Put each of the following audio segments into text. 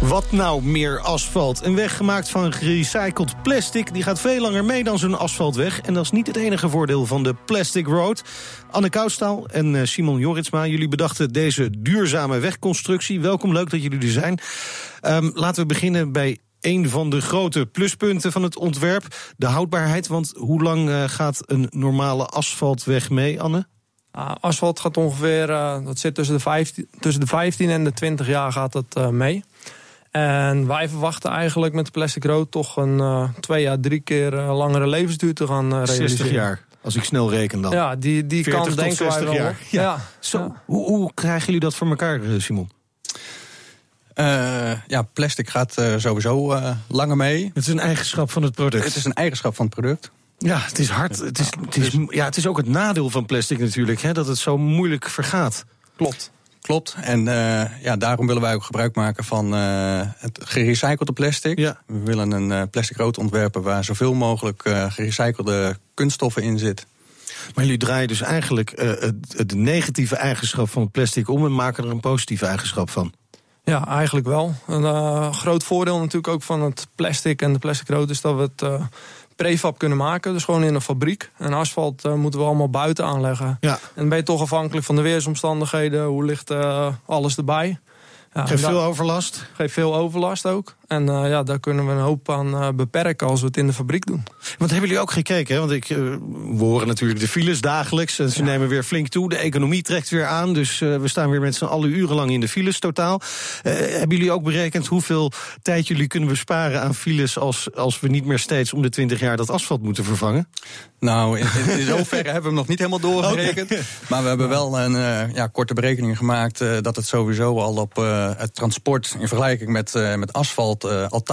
Wat nou meer asfalt? Een weg gemaakt van gerecycled plastic. Die gaat veel langer mee dan zo'n asfaltweg. En dat is niet het enige voordeel van de Plastic Road. Anne Koustaal en eh, Simon Joritsma, jullie bedachten deze duurzame wegconstructie. Welkom, leuk dat jullie er zijn. Um, laten we beginnen bij een van de grote pluspunten van het ontwerp. De houdbaarheid, want hoe lang uh, gaat een normale asfaltweg mee, Anne? Uh, asfalt gaat ongeveer, uh, dat zit tussen de, 15, tussen de 15 en de 20 jaar gaat het uh, mee. En wij verwachten eigenlijk met de Plastic Road toch een twee jaar, drie keer langere levensduur te gaan realiseren. 60 jaar. Als ik snel reken dan. Ja, die, die kan denken wij wel. Jaar. Ja. ja. Zo, ja. Hoe, hoe krijgen jullie dat voor elkaar, Simon? Uh, ja, plastic gaat uh, sowieso uh, langer mee. Het is een eigenschap van het product. Het is een eigenschap van het product. Ja, het is hard. Het is, het is, ja, het is ook het nadeel van plastic natuurlijk, hè, dat het zo moeilijk vergaat. Klopt. Klopt. En ja, daarom willen wij ook gebruik maken van het gerecyclede plastic. Ja. We willen een plastic rood ontwerpen waar zoveel mogelijk gerecyclede kunststoffen in zit. Maar jullie draaien dus eigenlijk het, het negatieve eigenschap van het plastic om en maken er een positieve eigenschap van. Ja, eigenlijk wel. Een uh, groot voordeel natuurlijk ook van het plastic en de plastic rood is dat we het uh, prefab kunnen maken. Dus gewoon in een fabriek. En asfalt uh, moeten we allemaal buiten aanleggen. Ja. En dan ben je toch afhankelijk van de weersomstandigheden. Hoe ligt alles erbij? Ja, geeft veel overlast? Geeft veel overlast ook. En uh, ja, daar kunnen we een hoop aan uh, beperken als we het in de fabriek doen. Want hebben jullie ook gekeken? Hè? Want ik, uh, we horen natuurlijk de files dagelijks. En ze ja. nemen weer flink toe. De economie trekt weer aan. Dus we staan weer met z'n allen urenlang in de files totaal. hebben jullie ook berekend hoeveel tijd jullie kunnen besparen aan files... als, als we niet meer steeds om de 20 jaar dat asfalt moeten vervangen? Nou, in, in, zoverre hebben we hem nog niet helemaal doorgerekend. Okay. Maar we hebben wel een ja, korte berekening gemaakt... dat het sowieso al op het transport in vergelijking met, met asfalt uh, al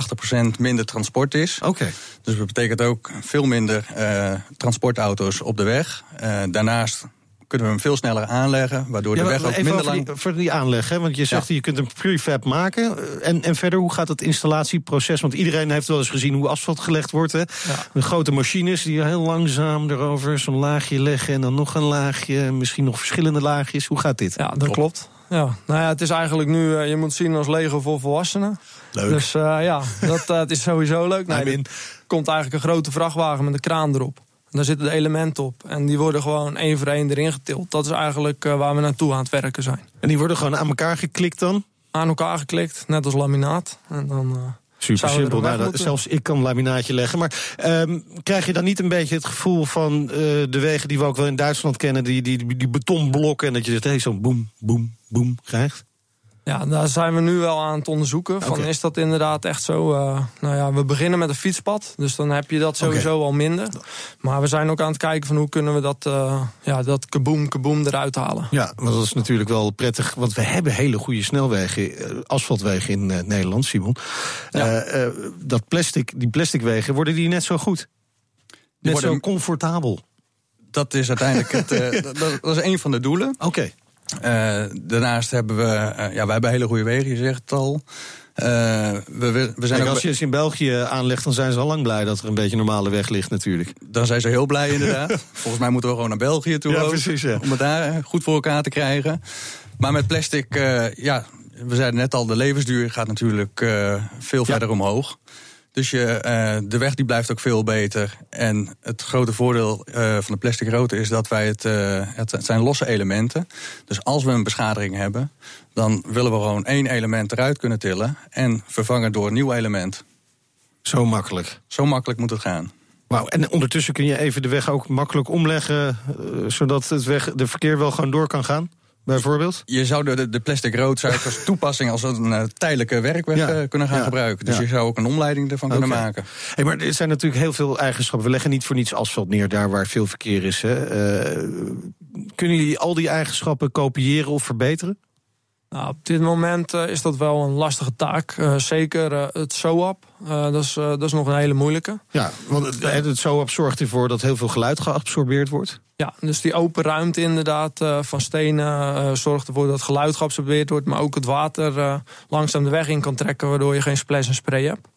80% minder transport is. Oké. Okay. Dus dat betekent ook veel minder uh, transportauto's op de weg. Uh, daarnaast kunnen we hem veel sneller aanleggen, waardoor ja, de weg ook minder lang... Die, voor die aanleg, hè? want je zegt ja. je kunt een prefab maken. En, en verder, hoe gaat het installatieproces? Want iedereen heeft wel eens gezien hoe asfalt gelegd wordt. Hè? Ja. De grote machines die heel langzaam erover zo'n laagje leggen... en dan nog een laagje, misschien nog verschillende laagjes. Hoe gaat dit? Ja, dat klopt. klopt. Ja, nou ja, het is eigenlijk nu, uh, je moet zien als Lego voor volwassenen. Leuk. Dus uh, ja, dat uh, het is sowieso leuk. Nee, er komt eigenlijk een grote vrachtwagen met een kraan erop. En daar zitten de elementen op. En die worden gewoon één voor één erin getild. Dat is eigenlijk waar we naartoe aan het werken zijn. En die worden gewoon aan elkaar geklikt dan? Aan elkaar geklikt, net als laminaat. En dan... Super simpel. Nou, dat, zelfs ik kan een laminaatje leggen. Maar um, krijg je dan niet een beetje het gevoel van uh, de wegen die we ook wel in Duitsland kennen, die, die, die betonblokken, en dat je zegt, hey, zo'n boem, boem, boem krijgt? Ja, daar zijn we nu wel aan het onderzoeken. Van, okay. Is dat inderdaad echt zo? Uh, nou ja, we beginnen met een fietspad. Dus dan heb je dat sowieso okay. al minder. Maar we zijn ook aan het kijken van hoe kunnen we dat, uh, ja, dat kaboom, kaboom eruit halen. Ja, want dat is natuurlijk wel prettig. Want we hebben hele goede snelwegen, asfaltwegen in uh, Nederland, Simon. Ja. dat plastic, die plasticwegen, worden die net zo goed? Net worden... zo comfortabel? Dat is uiteindelijk het, dat, dat is een van de doelen. Oké. Okay. Uh, daarnaast hebben we, uh, ja, wij hebben hele goede wegen, je zegt het al. Uh, we, we, we zijn Kijk, als je eens in België aanlegt, dan zijn ze al lang blij dat er een beetje normale weg ligt natuurlijk. Dan zijn ze heel blij inderdaad. Volgens mij moeten we gewoon naar België toe ja, ook, precies, ja. om het daar goed voor elkaar te krijgen. Maar met plastic, ja, we zeiden net al, de levensduur gaat natuurlijk veel verder omhoog. Dus je, uh, de weg die blijft ook veel beter. En het grote voordeel uh, van de plastic rotor is dat wij het, uh, het, het zijn losse elementen. Dus als we een beschadiging hebben, dan willen we gewoon één element eruit kunnen tillen en vervangen door een nieuw element. Zo makkelijk. Zo makkelijk moet het gaan. Wauw, en ondertussen kun je even de weg ook makkelijk omleggen, zodat het weg, de verkeer wel gewoon door kan gaan? Bijvoorbeeld? Je zou de, de plastic rood als toepassing als een uh, tijdelijke werkweg ja. kunnen gaan ja. gebruiken. Dus ja. je zou ook een omleiding ervan okay. kunnen maken. Hey, maar er zijn natuurlijk heel veel eigenschappen. We leggen niet voor niets asfalt neer daar waar veel verkeer is. Hè. Uh, kunnen jullie al die eigenschappen kopiëren of verbeteren? Nou, op dit moment uh, is dat wel een lastige taak. Uh, zeker uh, het SOAP, dat, is, dat is nog een hele moeilijke. Ja, want het, het SOAP zorgt ervoor dat heel veel geluid geabsorbeerd wordt. Ja, dus die open ruimte inderdaad van stenen zorgt ervoor dat geluid geabsorbeerd wordt... maar ook het water langzaam de weg in kan trekken... waardoor je geen splash en spray hebt.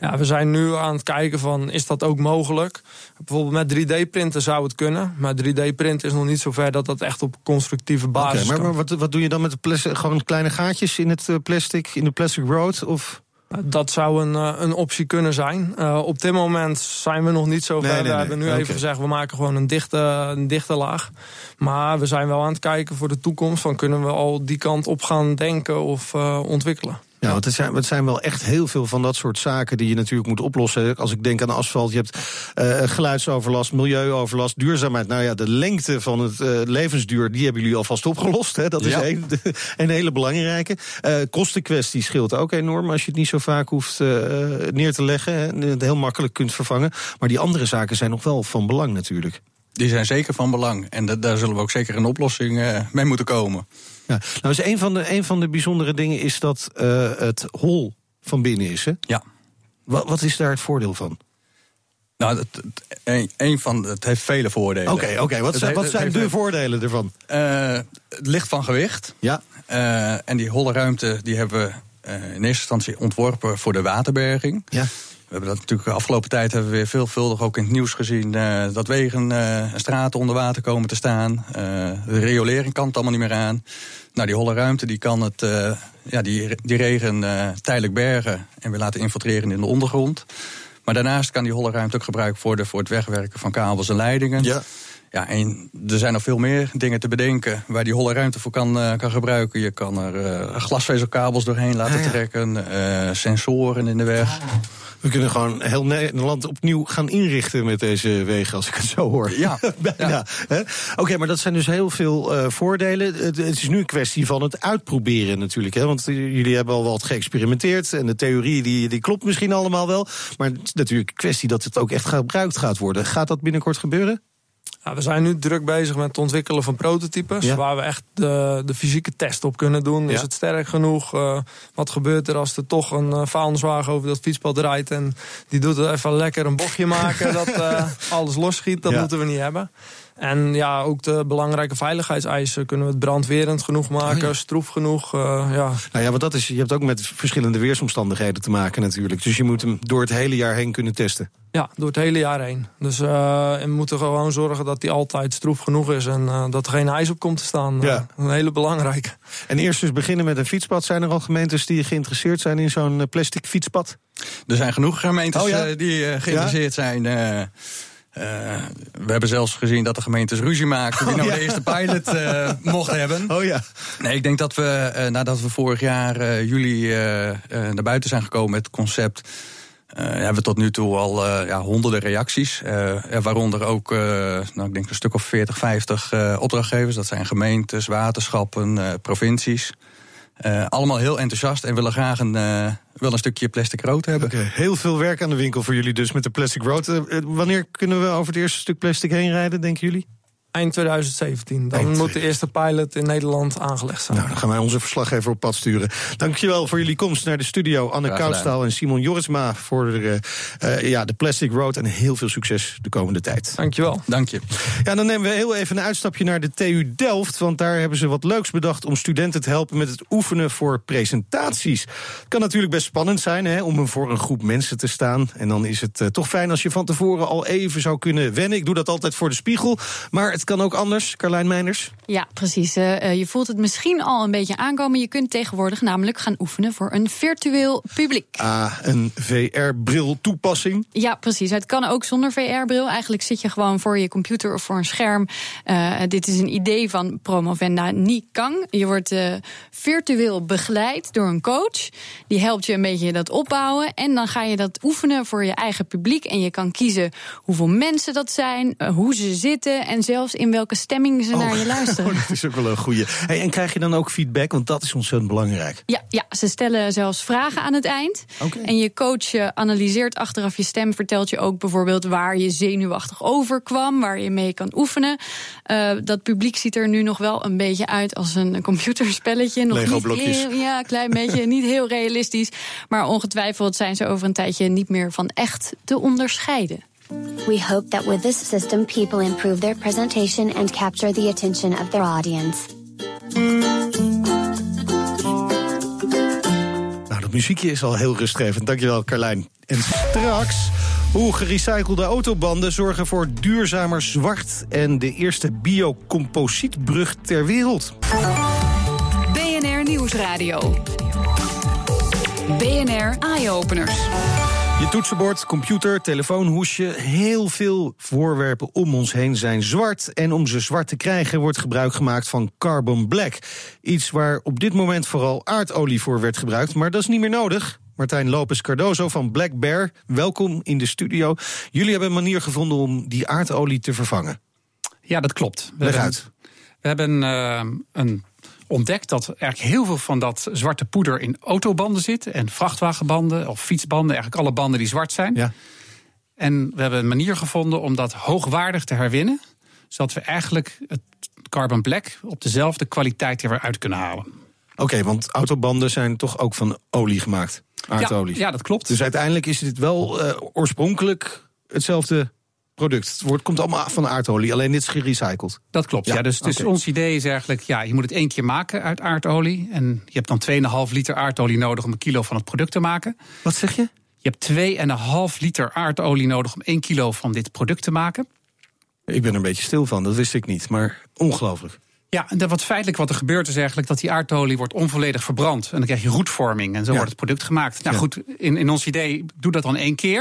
Ja, we zijn nu aan het kijken van, is dat ook mogelijk? Bijvoorbeeld met 3D-printen zou het kunnen. Maar 3D-printen is nog niet zo ver dat dat echt op constructieve basis okay, maar, maar wat, wat doe je dan met de plastic? Gewoon kleine gaatjes in het eh, plastic, in de plastic road? Of... Dat zou een, eh, een optie kunnen zijn. Uh, op dit moment zijn we nog niet zo ver. Nee, nee, nee. We hebben nu okay. even gezegd, we maken gewoon een dichte, een dichte laag. Maar we zijn wel aan het kijken voor de toekomst. Van kunnen we al die kant op gaan denken of uh, ontwikkelen. Ja, want het zijn, het zijn wel echt heel veel van dat soort zaken die je natuurlijk moet oplossen. Als ik denk aan asfalt, je hebt uh, geluidsoverlast, milieuoverlast, duurzaamheid. Nou ja, de lengte van het uh, levensduur, die hebben jullie alvast opgelost. Hè? Dat is ja. een, een, hele belangrijke. Uh, kostenkwestie scheelt ook enorm als je het niet zo vaak hoeft neer te leggen. En het heel makkelijk kunt vervangen. Maar die andere zaken zijn nog wel van belang natuurlijk. Die zijn zeker van belang. En da daar zullen we ook zeker een oplossing mee moeten komen. Ja. Nou, is een, van de, een van de bijzondere dingen is dat uh, het hol van binnen is. Hè? Ja. Wat, wat is daar het voordeel van? Nou, het, een, een van, het heeft vele voordelen. Oké, okay, oké. wat, zijn, wat zijn de voordelen ervan? Uh, het licht van gewicht. Ja. Uh, en die holle ruimte die hebben we in eerste instantie ontworpen voor de waterberging. Ja. We hebben dat natuurlijk de afgelopen tijd hebben we weer veelvuldig ook in het nieuws gezien. Uh, dat wegen en straten onder water komen te staan. de riolering kan het allemaal niet meer aan. Nou, die holle ruimte die kan het, ja, die, die regen tijdelijk bergen en weer laten infiltreren in de ondergrond. Maar daarnaast kan die holle ruimte ook gebruikt worden voor het wegwerken van kabels en leidingen. Ja. Ja, en er zijn nog veel meer dingen te bedenken waar die holle ruimte voor kan, uh, kan gebruiken. Je kan er uh, glasvezelkabels doorheen laten ah, ja. trekken, uh, sensoren in de weg. We kunnen gewoon heel Nederland opnieuw gaan inrichten met deze wegen, als ik het zo hoor. Ja. Bijna. Ja. Oké, okay, maar dat zijn dus heel veel uh, voordelen. Het, het, is nu een kwestie van het uitproberen natuurlijk. Hè? Want jullie hebben al wat geëxperimenteerd. En de theorie die, die klopt misschien allemaal wel. Maar het is natuurlijk een kwestie dat het ook echt gebruikt gaat worden. Gaat dat binnenkort gebeuren? Ja, we zijn nu druk bezig met het ontwikkelen van prototypes. Ja. Waar we echt de, de fysieke test op kunnen doen. Ja. Is het sterk genoeg? Uh, wat gebeurt er als er toch een uh, vuilniswagen over dat fietspad rijdt... en die doet er even lekker een bochtje maken... dat uh, alles losschiet? Dat ja. moeten we niet hebben. En ja, ook de belangrijke veiligheidseisen. Kunnen we het brandwerend genoeg maken, oh ja. stroef genoeg? Uh, ja. Nou ja, want dat is, je hebt ook met verschillende weersomstandigheden te maken natuurlijk. Dus je moet hem door het hele jaar heen kunnen testen. Ja, door het hele jaar heen. Dus uh, we moeten gewoon zorgen dat die altijd stroef genoeg is... en uh, dat er geen ijs op komt te staan. Ja. een hele belangrijke. En eerst dus beginnen met een fietspad. Zijn er al gemeentes die geïnteresseerd zijn in zo'n plastic fietspad? Er zijn genoeg gemeentes oh ja? die geïnteresseerd ja? zijn... Uh, we hebben zelfs gezien dat de gemeentes ruzie maakten die oh, nou ja. de eerste pilot uh, mocht hebben. Oh ja. Nee, ik denk dat we uh, nadat we vorig jaar juli naar buiten zijn gekomen met het concept. hebben we tot nu toe al ja, honderden reacties. waaronder ook, nou, ik denk een stuk of 40, 50 opdrachtgevers. Dat zijn gemeentes, waterschappen, provincies. Uh, allemaal heel enthousiast en willen graag een, uh, een stukje plastic rood hebben. Heel veel werk aan de winkel voor jullie dus met de plastic rood. Uh, wanneer kunnen we over het eerste stuk plastic heen rijden, denken jullie? Eind 2017. Dan Eind moet de eerste pilot in Nederland aangelegd zijn. Nou, dan gaan wij onze verslaggever op pad sturen. Dankjewel voor jullie komst naar de studio. Anne Koudstaal en Simon Jorisma voor de, uh, ja, de Plastic Road. En heel veel succes de komende tijd. Dankjewel. Dank je. Ja, dan nemen we heel even een uitstapje naar de TU Delft. Want daar hebben ze wat leuks bedacht om studenten te helpen met het oefenen voor presentaties. Het kan natuurlijk best spannend zijn hè, om voor een groep mensen te staan. En dan is het uh, toch fijn als je van tevoren al even zou kunnen wennen. Ik doe dat altijd voor de spiegel. Maar het kan ook anders, Carlijn Meinders? Ja, precies. Uh, je voelt het misschien al een beetje aankomen. Je kunt tegenwoordig namelijk gaan oefenen voor een virtueel publiek. Ah, een VR-bril toepassing? Ja, precies. Het kan ook zonder VR-bril. Eigenlijk zit je gewoon voor je computer of voor een scherm. Uh, dit is een idee van Promovenda Nikang. Je wordt uh, virtueel begeleid door een coach. Die helpt je een beetje dat opbouwen. En dan ga je dat oefenen voor je eigen publiek. En je kan kiezen hoeveel mensen dat zijn, hoe ze zitten en zelfs zelfs in welke stemming ze naar je luisteren. Oh, dat is ook wel een goeie. Hey, en krijg je dan ook feedback? Want dat is ontzettend belangrijk. Ja, ja, ze stellen zelfs vragen aan het eind. Oké. En je coach analyseert achteraf je stem, vertelt je ook bijvoorbeeld waar je zenuwachtig overkwam, waar je mee kan oefenen. Eh, dat publiek ziet er nu nog wel een beetje uit als een computerspelletje. Nog niet Lego-blokjes. heel, ja, een klein beetje, niet heel realistisch. Maar ongetwijfeld zijn ze over een tijdje niet meer van echt te onderscheiden. We hope that with this system, people improve their presentation and capture the attention of their audience. Nou, dat muziekje is al heel rustgevend. Dankjewel, Carlijn. En straks... Hoe gerecyclede autobanden zorgen voor duurzamer zwart... en de eerste biocomposietbrug ter wereld. BNR Nieuwsradio. BNR Eye-Openers. Je toetsenbord, computer, telefoonhoesje... heel veel voorwerpen om ons heen zijn zwart. En om ze zwart te krijgen wordt gebruik gemaakt van carbon black. Iets waar op dit moment vooral aardolie voor werd gebruikt. Maar dat is niet meer nodig. Martijn Lopez Cardozo van Black Bear, welkom in de studio. Jullie hebben een manier gevonden om die aardolie te vervangen. Ja, dat klopt. We Leg hebben, uit. we hebben eh, een, ontdekt dat eigenlijk heel veel van dat zwarte poeder in autobanden zit. En vrachtwagenbanden of fietsbanden, eigenlijk alle banden die zwart zijn. Ja. En we hebben een manier gevonden om dat hoogwaardig te herwinnen. Zodat we eigenlijk het carbon black op dezelfde kwaliteit er weer uit kunnen halen. Oké, want autobanden zijn toch ook van olie gemaakt? Aardolie. Ja, ja, dat klopt. Dus uiteindelijk is dit wel eh, oorspronkelijk hetzelfde product. Het wordt, komt allemaal van aardolie, alleen dit is gerecycled. Dat klopt, Ja, ja. dus dus ons idee is eigenlijk, ja, je moet het één keer maken uit aardolie. En je hebt dan 2,5 liter aardolie nodig om een kilo van het product te maken. Wat zeg je? Je hebt 2,5 liter aardolie nodig om 1 kilo van dit product te maken. Ik ben er een beetje stil van, dat wist ik niet. Maar ongelooflijk. Ja, en dat wat feitelijk wat er gebeurt is eigenlijk dat die aardolie wordt onvolledig verbrand. En dan krijg je roetvorming en zo Ja. wordt het product gemaakt. Nou Ja. goed, in, in ons idee, doe dat dan één keer.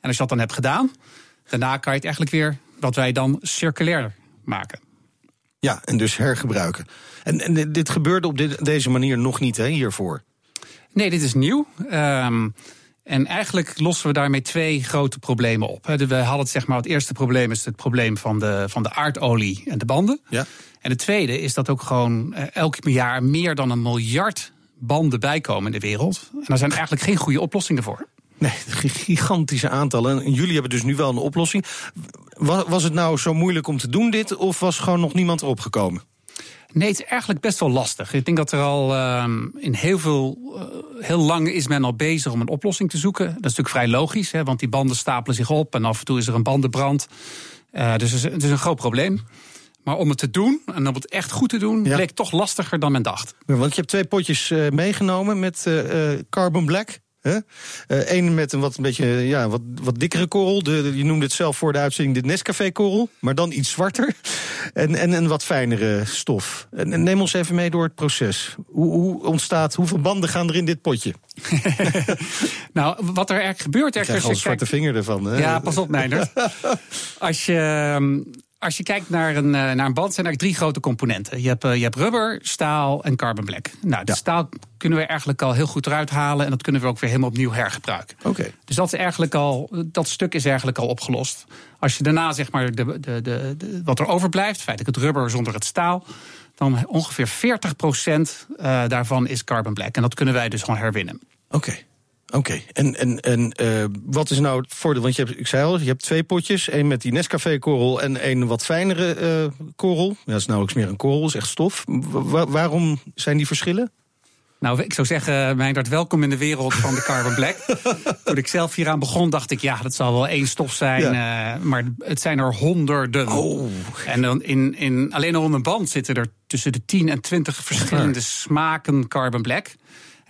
En als je dat dan hebt gedaan, daarna kan je het eigenlijk weer, wat wij dan circulair maken. Ja, en dus hergebruiken. En, en dit gebeurde op dit- deze manier nog niet hè, hiervoor. Nee, dit is nieuw. Ehm, en eigenlijk lossen we daarmee twee grote problemen op. We hadden het, zeg maar, het eerste probleem is het probleem van de, van de aardolie en de banden. Ja. En het tweede is dat ook gewoon eh, elk jaar meer dan een miljard banden bijkomen in de wereld. En daar zijn eigenlijk geen goede oplossingen voor. Nee, gigantische aantallen. En jullie hebben dus nu wel een oplossing. Was, was het nou zo moeilijk om te doen dit, of was gewoon nog niemand erop gekomen? Nee, het is eigenlijk best wel lastig. Ik denk dat er al ehm, in heel veel, eh, heel lang is men al bezig om een oplossing te zoeken. Dat is natuurlijk vrij logisch, hè, want die banden stapelen zich op en af en toe is er een bandenbrand. Eh, dus het is, het is een groot probleem. Maar om het te doen en om het echt goed te doen, Ja. bleek toch lastiger dan men dacht. Ja, Want je hebt twee potjes eh, meegenomen met Carbon Black. Eén met een wat, een beetje, ja, wat, wat dikkere korrel. De, je noemde het zelf voor de uitzending de Nescafé-korrel. Maar dan iets zwarter. En, en een wat fijnere stof. En, en neem ons even mee door het proces. Hoe, hoe ontstaat, hoeveel banden gaan er in dit potje? Nou, wat er eigenlijk gebeurt... Ik krijg al een zwarte vinger ervan. Hè? Ja, pas op, Meijner. als, je, ehm, als je kijkt naar een, eh, naar een band, zijn er eigenlijk drie grote componenten. Je hebt, eh, je hebt rubber, staal en carbon black. Nou, de Ja. staal kunnen we eigenlijk al heel goed eruit halen... en dat kunnen we ook weer helemaal opnieuw hergebruiken. Oké. Dus dat, is eigenlijk al, dat stuk is eigenlijk al opgelost. Als je daarna zeg maar de, de, de, de- wat er overblijft, feitelijk het rubber zonder het staal, dan ongeveer 40% eh, daarvan is carbon black. En dat kunnen wij dus gewoon herwinnen. Oké. Oké, en, en, en eh, wat is nou het voordeel? Want je hebt, ik zei al, je hebt twee potjes. één met die Nescafé-korrel en één wat fijnere eh, korrel. Ja, dat is nauwelijks meer een korrel, is echt stof. Wa- wa- waarom zijn die verschillen? Nou, ik zou zeggen, Meindert, welkom in de wereld van de carbon black. Toen ik zelf hieraan begon, dacht ik, ja, dat zal wel één stof zijn. eh, maar het zijn er honderden. Oh. En dan in, in, alleen al een band zitten er tussen de 10 en 20 verschillende smaken carbon black.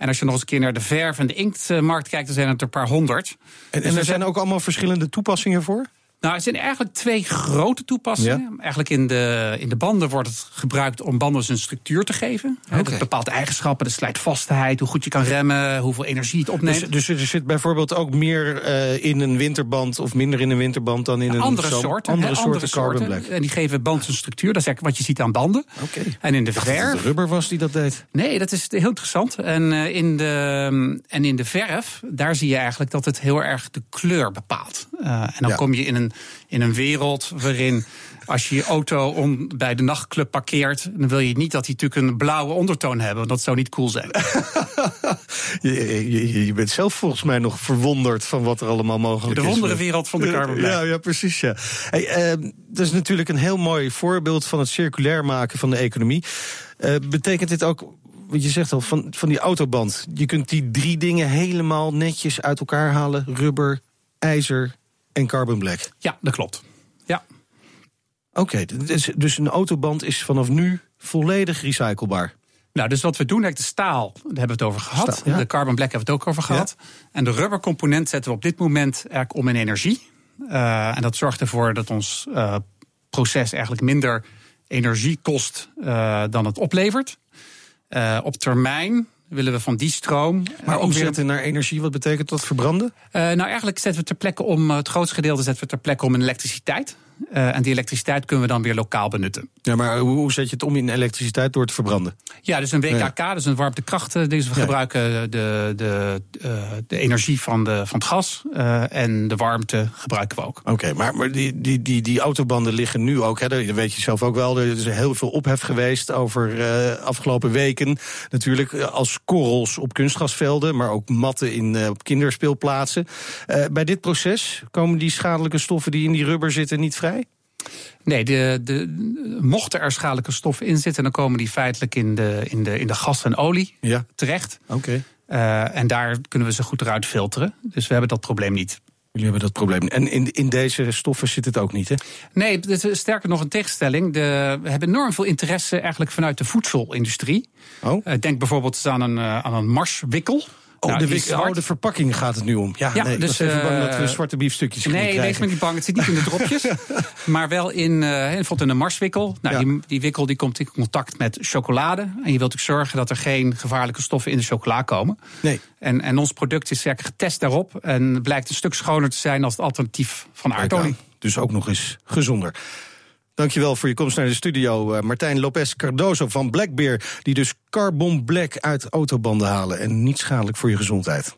En als je nog eens een keer naar de verf en de inktmarkt kijkt, dan zijn het er een paar honderd. En, en er zijn ook allemaal verschillende toepassingen voor? Nou, er zijn eigenlijk twee grote toepassingen. Eigenlijk in de, in de banden wordt het gebruikt om banden een structuur te geven. Dat bepaalt eigenschappen, de slijtvastheid, hoe goed je kan remmen, hoeveel energie het opneemt. Dus, dus er zit bijvoorbeeld ook meer eh, in een winterband of minder in een winterband dan in een andere zomer- soorten. andere hè, soorten carbon soorten. black. En die geven band een structuur. Dat is eigenlijk wat je ziet aan banden. Oké. En in de dacht dat het verf. rubber was die dat deed. Nee, dat is heel interessant. En, eh, in de, en in de verf, daar zie je eigenlijk dat het heel erg de kleur bepaalt. Eh, en dan Ja. kom je in een een, in een wereld waarin als je je auto om, bij de nachtclub parkeert, dan wil je niet dat die natuurlijk een blauwe ondertoon hebben. Want dat zou niet cool zijn. je, je, je, bent zelf volgens mij nog verwonderd van wat er allemaal mogelijk is. De wondere wereld van de carbon Ja, ja, precies. Ja. Hey, uh, dat is natuurlijk een heel mooi voorbeeld van het circulair maken van de economie. Uh, betekent dit ook wat je zegt al, van, van die autoband. Je kunt die drie dingen helemaal netjes uit elkaar halen: rubber, ijzer en carbon black. Ja, dat klopt. Ja. Oké, dus, dus een autoband is vanaf nu volledig recyclebaar. Nou, dus wat we doen, de staal, daar hebben we het over gehad. De carbon black hebben we het ook over gehad. En de rubbercomponent zetten we op dit moment eigenlijk om in energie. Uh, en dat zorgt ervoor dat ons uh, proces eigenlijk minder energie kost uh, dan het oplevert. op termijn willen we van die stroom. Maar omzetten naar energie, wat betekent dat verbranden? nou, eigenlijk zetten we ter plekke om, het grootste gedeelte zetten we ter plekke om in elektriciteit. Uh, en die elektriciteit kunnen we dan weer lokaal benutten. Ja, maar hoe, zet je het om in elektriciteit door te verbranden? Ja, dus een WKK, ja. dus een warmtekracht. Dus we ja. gebruiken de, de, uh, de energie van, de, van het gas. Uh, en de warmte gebruiken we ook. Oké, okay, maar, maar die, die, die, die autobanden liggen nu ook. Hè, dat weet je zelf ook wel. Er is heel veel ophef geweest over afgelopen weken. Natuurlijk als korrels op kunstgrasvelden. Maar ook matten in, op kinderspeelplaatsen. bij dit proces komen die schadelijke stoffen die in die rubber zitten niet vrij? Nee, de, de, mochten er schadelijke stoffen in zitten, dan komen die feitelijk in de, in de, in de gas en olie ja. terecht. Oké. Okay. Uh, en daar kunnen we ze goed eruit filteren. Dus we hebben dat probleem niet. Jullie hebben dat probleem. En in, in deze stoffen zit het ook niet, hè? Nee, is sterker nog een tegenstelling. De, we hebben enorm veel interesse eigenlijk vanuit de voedselindustrie. Oh. Uh, denk bijvoorbeeld aan een, uh, aan een marswikkel. Oh, nou, de, oh, de verpakking gaat het nu om. Ja, ja nee, dus, ik was even bang dat we zwarte biefstukjes nee, krijgen. Nee, wees maar niet bang. Het zit niet in de dropjes. maar wel in, uh, bijvoorbeeld in de marswikkel. Nou, ja. die, die, wikkel die komt in contact met chocolade. En je wilt ook zorgen dat er geen gevaarlijke stoffen in de chocola komen. Nee. En, en ons product is zeker getest daarop. En blijkt een stuk schoner te zijn als het alternatief van aardolie. Dus ook nog eens gezonder. Dankjewel voor je komst naar de studio. Uh, Martijn Lopez Cardoso van Blackbeer. Die dus carbon black uit autobanden halen. En niet schadelijk voor je gezondheid.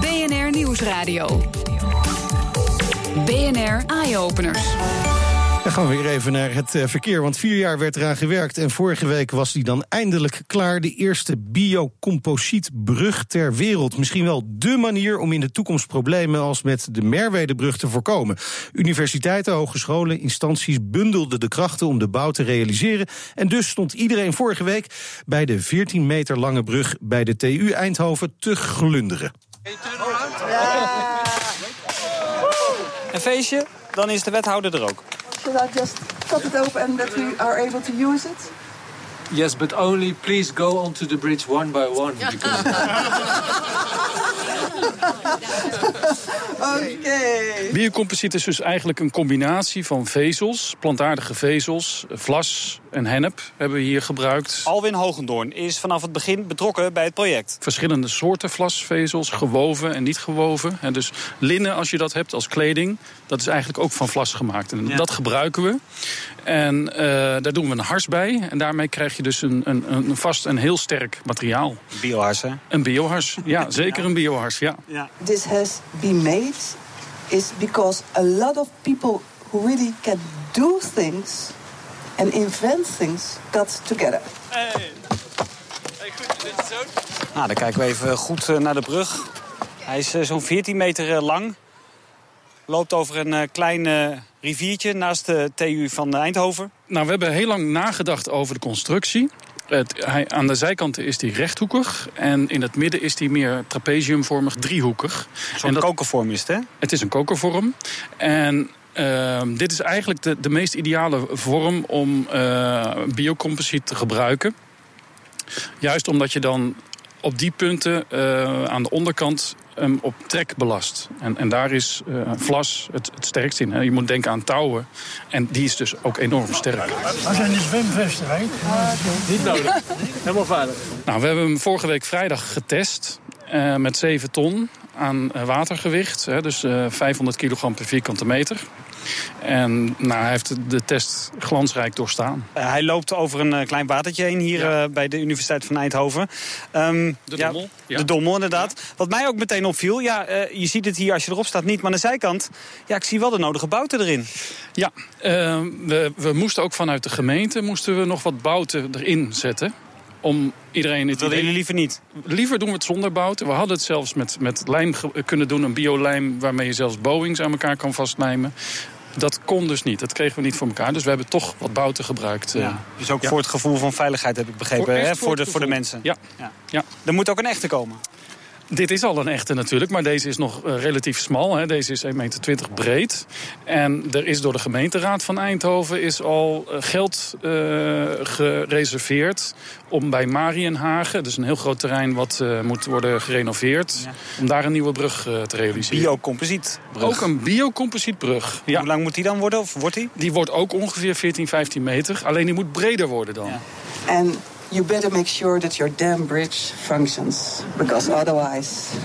BNR Nieuwsradio. BNR Eye Openers. Dan gaan we weer even naar het eh, verkeer, want vier jaar werd eraan gewerkt... en vorige week was die dan eindelijk klaar. De eerste biocomposietbrug ter wereld. Misschien wel dé manier om in de toekomst problemen... als met de Merwedebrug te voorkomen. Universiteiten, hogescholen, instanties bundelden de krachten... om de bouw te realiseren. En dus stond iedereen vorige week... bij de 14 meter lange brug bij de TU Eindhoven te glunderen. Een feestje, dan is de wethouder er ook. Should I just cut it open and that we are able to use it? Yes, but only please go onto the bridge one by one. Because... Oké. Biocomposiet is dus eigenlijk een combinatie van vezels, plantaardige vezels, vlas en hennep hebben we hier gebruikt. Alwin Hogendoorn is vanaf het begin betrokken bij het project. Verschillende soorten vlasvezels, gewoven en niet gewoven. En dus linnen, als je dat hebt als kleding, dat is eigenlijk ook van vlas gemaakt. En dat gebruiken we. En uh, daar doen we een hars bij. En daarmee krijg je dus een, een, een vast en heel sterk materiaal. Biohars, hè? Een biohars, ja, zeker een biohars, ja. ja. This has been made is because a lot of people who really can do things and invent things got together. Hey, hey goed, dit is zo. Nou, dan kijken we even goed eh, naar de brug. Hij is eh, zo'n 14 meter lang. Loopt over een klein riviertje naast de TU van Eindhoven. Nou, we hebben heel lang nagedacht over de constructie. Het, hij, aan de zijkanten is hij rechthoekig. En in het midden is hij meer trapeziumvormig driehoekig. Zo'n kokervorm is het, hè? Het is een kokervorm. En uh, dit is eigenlijk de, de meest ideale vorm om uh, biocomposiet te gebruiken. Juist omdat je dan op die punten uh, aan de onderkant um, op trek belast. En, en daar is uh, vlas het, het sterkst in. Hè. Je moet denken aan touwen. En die is dus ook enorm sterk. Waar zijn de zwemvesten, hè? Niet nodig. Helemaal veilig. Nou, we hebben hem vorige week vrijdag getest. eh, met 7 ton aan eh, watergewicht. Hè, dus eh, 500 kilogram per vierkante meter. En nou, hij heeft de test glansrijk doorstaan. Eh, hij loopt over een eh, klein watertje heen hier eh, bij de Universiteit van Eindhoven. Ehm, De ja, Dommel, ja. De Dommel, inderdaad. Wat mij ook meteen opviel, ja, eh, je ziet het hier als je erop staat niet, maar aan de zijkant, ja, ik zie wel de nodige bouten erin. Ja, we, we moesten ook vanuit de gemeente moesten we nog wat bouten erin zetten. Om iedereen het Dat willen jullie liever niet? Liever doen we het zonder bouten. We hadden het zelfs met, met lijm kunnen doen, een biolijm... waarmee je zelfs Boeings aan elkaar kan vastlijmen. Dat kon dus niet. Dat kregen we niet voor elkaar. Dus we hebben toch wat bouten gebruikt. eh. Ja, dus ook Ja. voor het gevoel van veiligheid heb ik begrepen, Voor- hè? Voor, voor de, voor mensen. Ja. Ja. Ja. Er moet ook een echte komen. Dit is al een echte natuurlijk, maar deze is nog eh, relatief smal. Hè. Deze is 1,20 meter breed. En er is door de gemeenteraad van Eindhoven is al eh, geld eh, gereserveerd... om bij Marienhagen, dus een heel groot terrein wat eh, moet worden gerenoveerd... om daar een nieuwe brug eh, te realiseren. Biocomposietbrug. Ook een biocomposietbrug. Ja. Hoe lang moet die dan worden, of wordt die? Die wordt ook ongeveer 14, 15 meter. Alleen die moet breder worden dan. And you better make sure that your dam bridge functions. Because otherwise.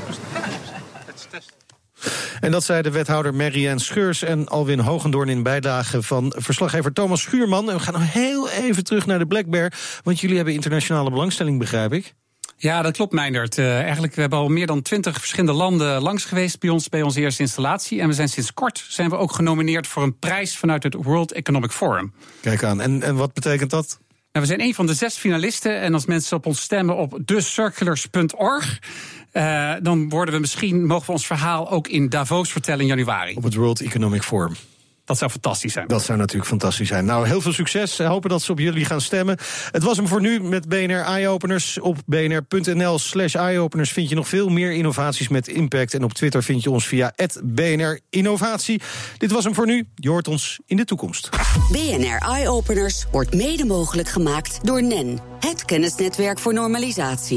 En dat zei de wethouder Marianne Scheurs en Alwin Hogendoorn in bijdrage van verslaggever Thomas Schuurman. En we gaan nog heel even terug naar de Black Bear, want jullie hebben internationale belangstelling, begrijp ik. Ja, dat klopt, Meindert. Eh, eigenlijk, we hebben al meer dan twintig verschillende landen langs geweest bij ons bij onze eerste installatie. En we zijn sinds kort zijn we ook genomineerd voor een prijs vanuit het World Economic Forum. Kijk aan, en, en wat betekent dat? We zijn een van de zes finalisten. En als mensen op ons stemmen op thecirculars.org... eh, dan worden we misschien, mogen we ons verhaal ook in Davos vertellen in januari. Op het World Economic Forum. Dat zou fantastisch zijn. Dat zou natuurlijk fantastisch zijn. Nou, heel veel succes. Hopen dat ze op jullie gaan stemmen. Het was hem voor nu met BNR Eyeopeners. Op bnr.nl slash eyeopeners vind je nog veel meer innovaties met impact. En op Twitter vind je ons via BNR Innovatie. Dit was hem voor nu. Je hoort ons in de toekomst. BNR Eye Openers wordt mede mogelijk gemaakt door NEN, het kennisnetwerk voor normalisatie.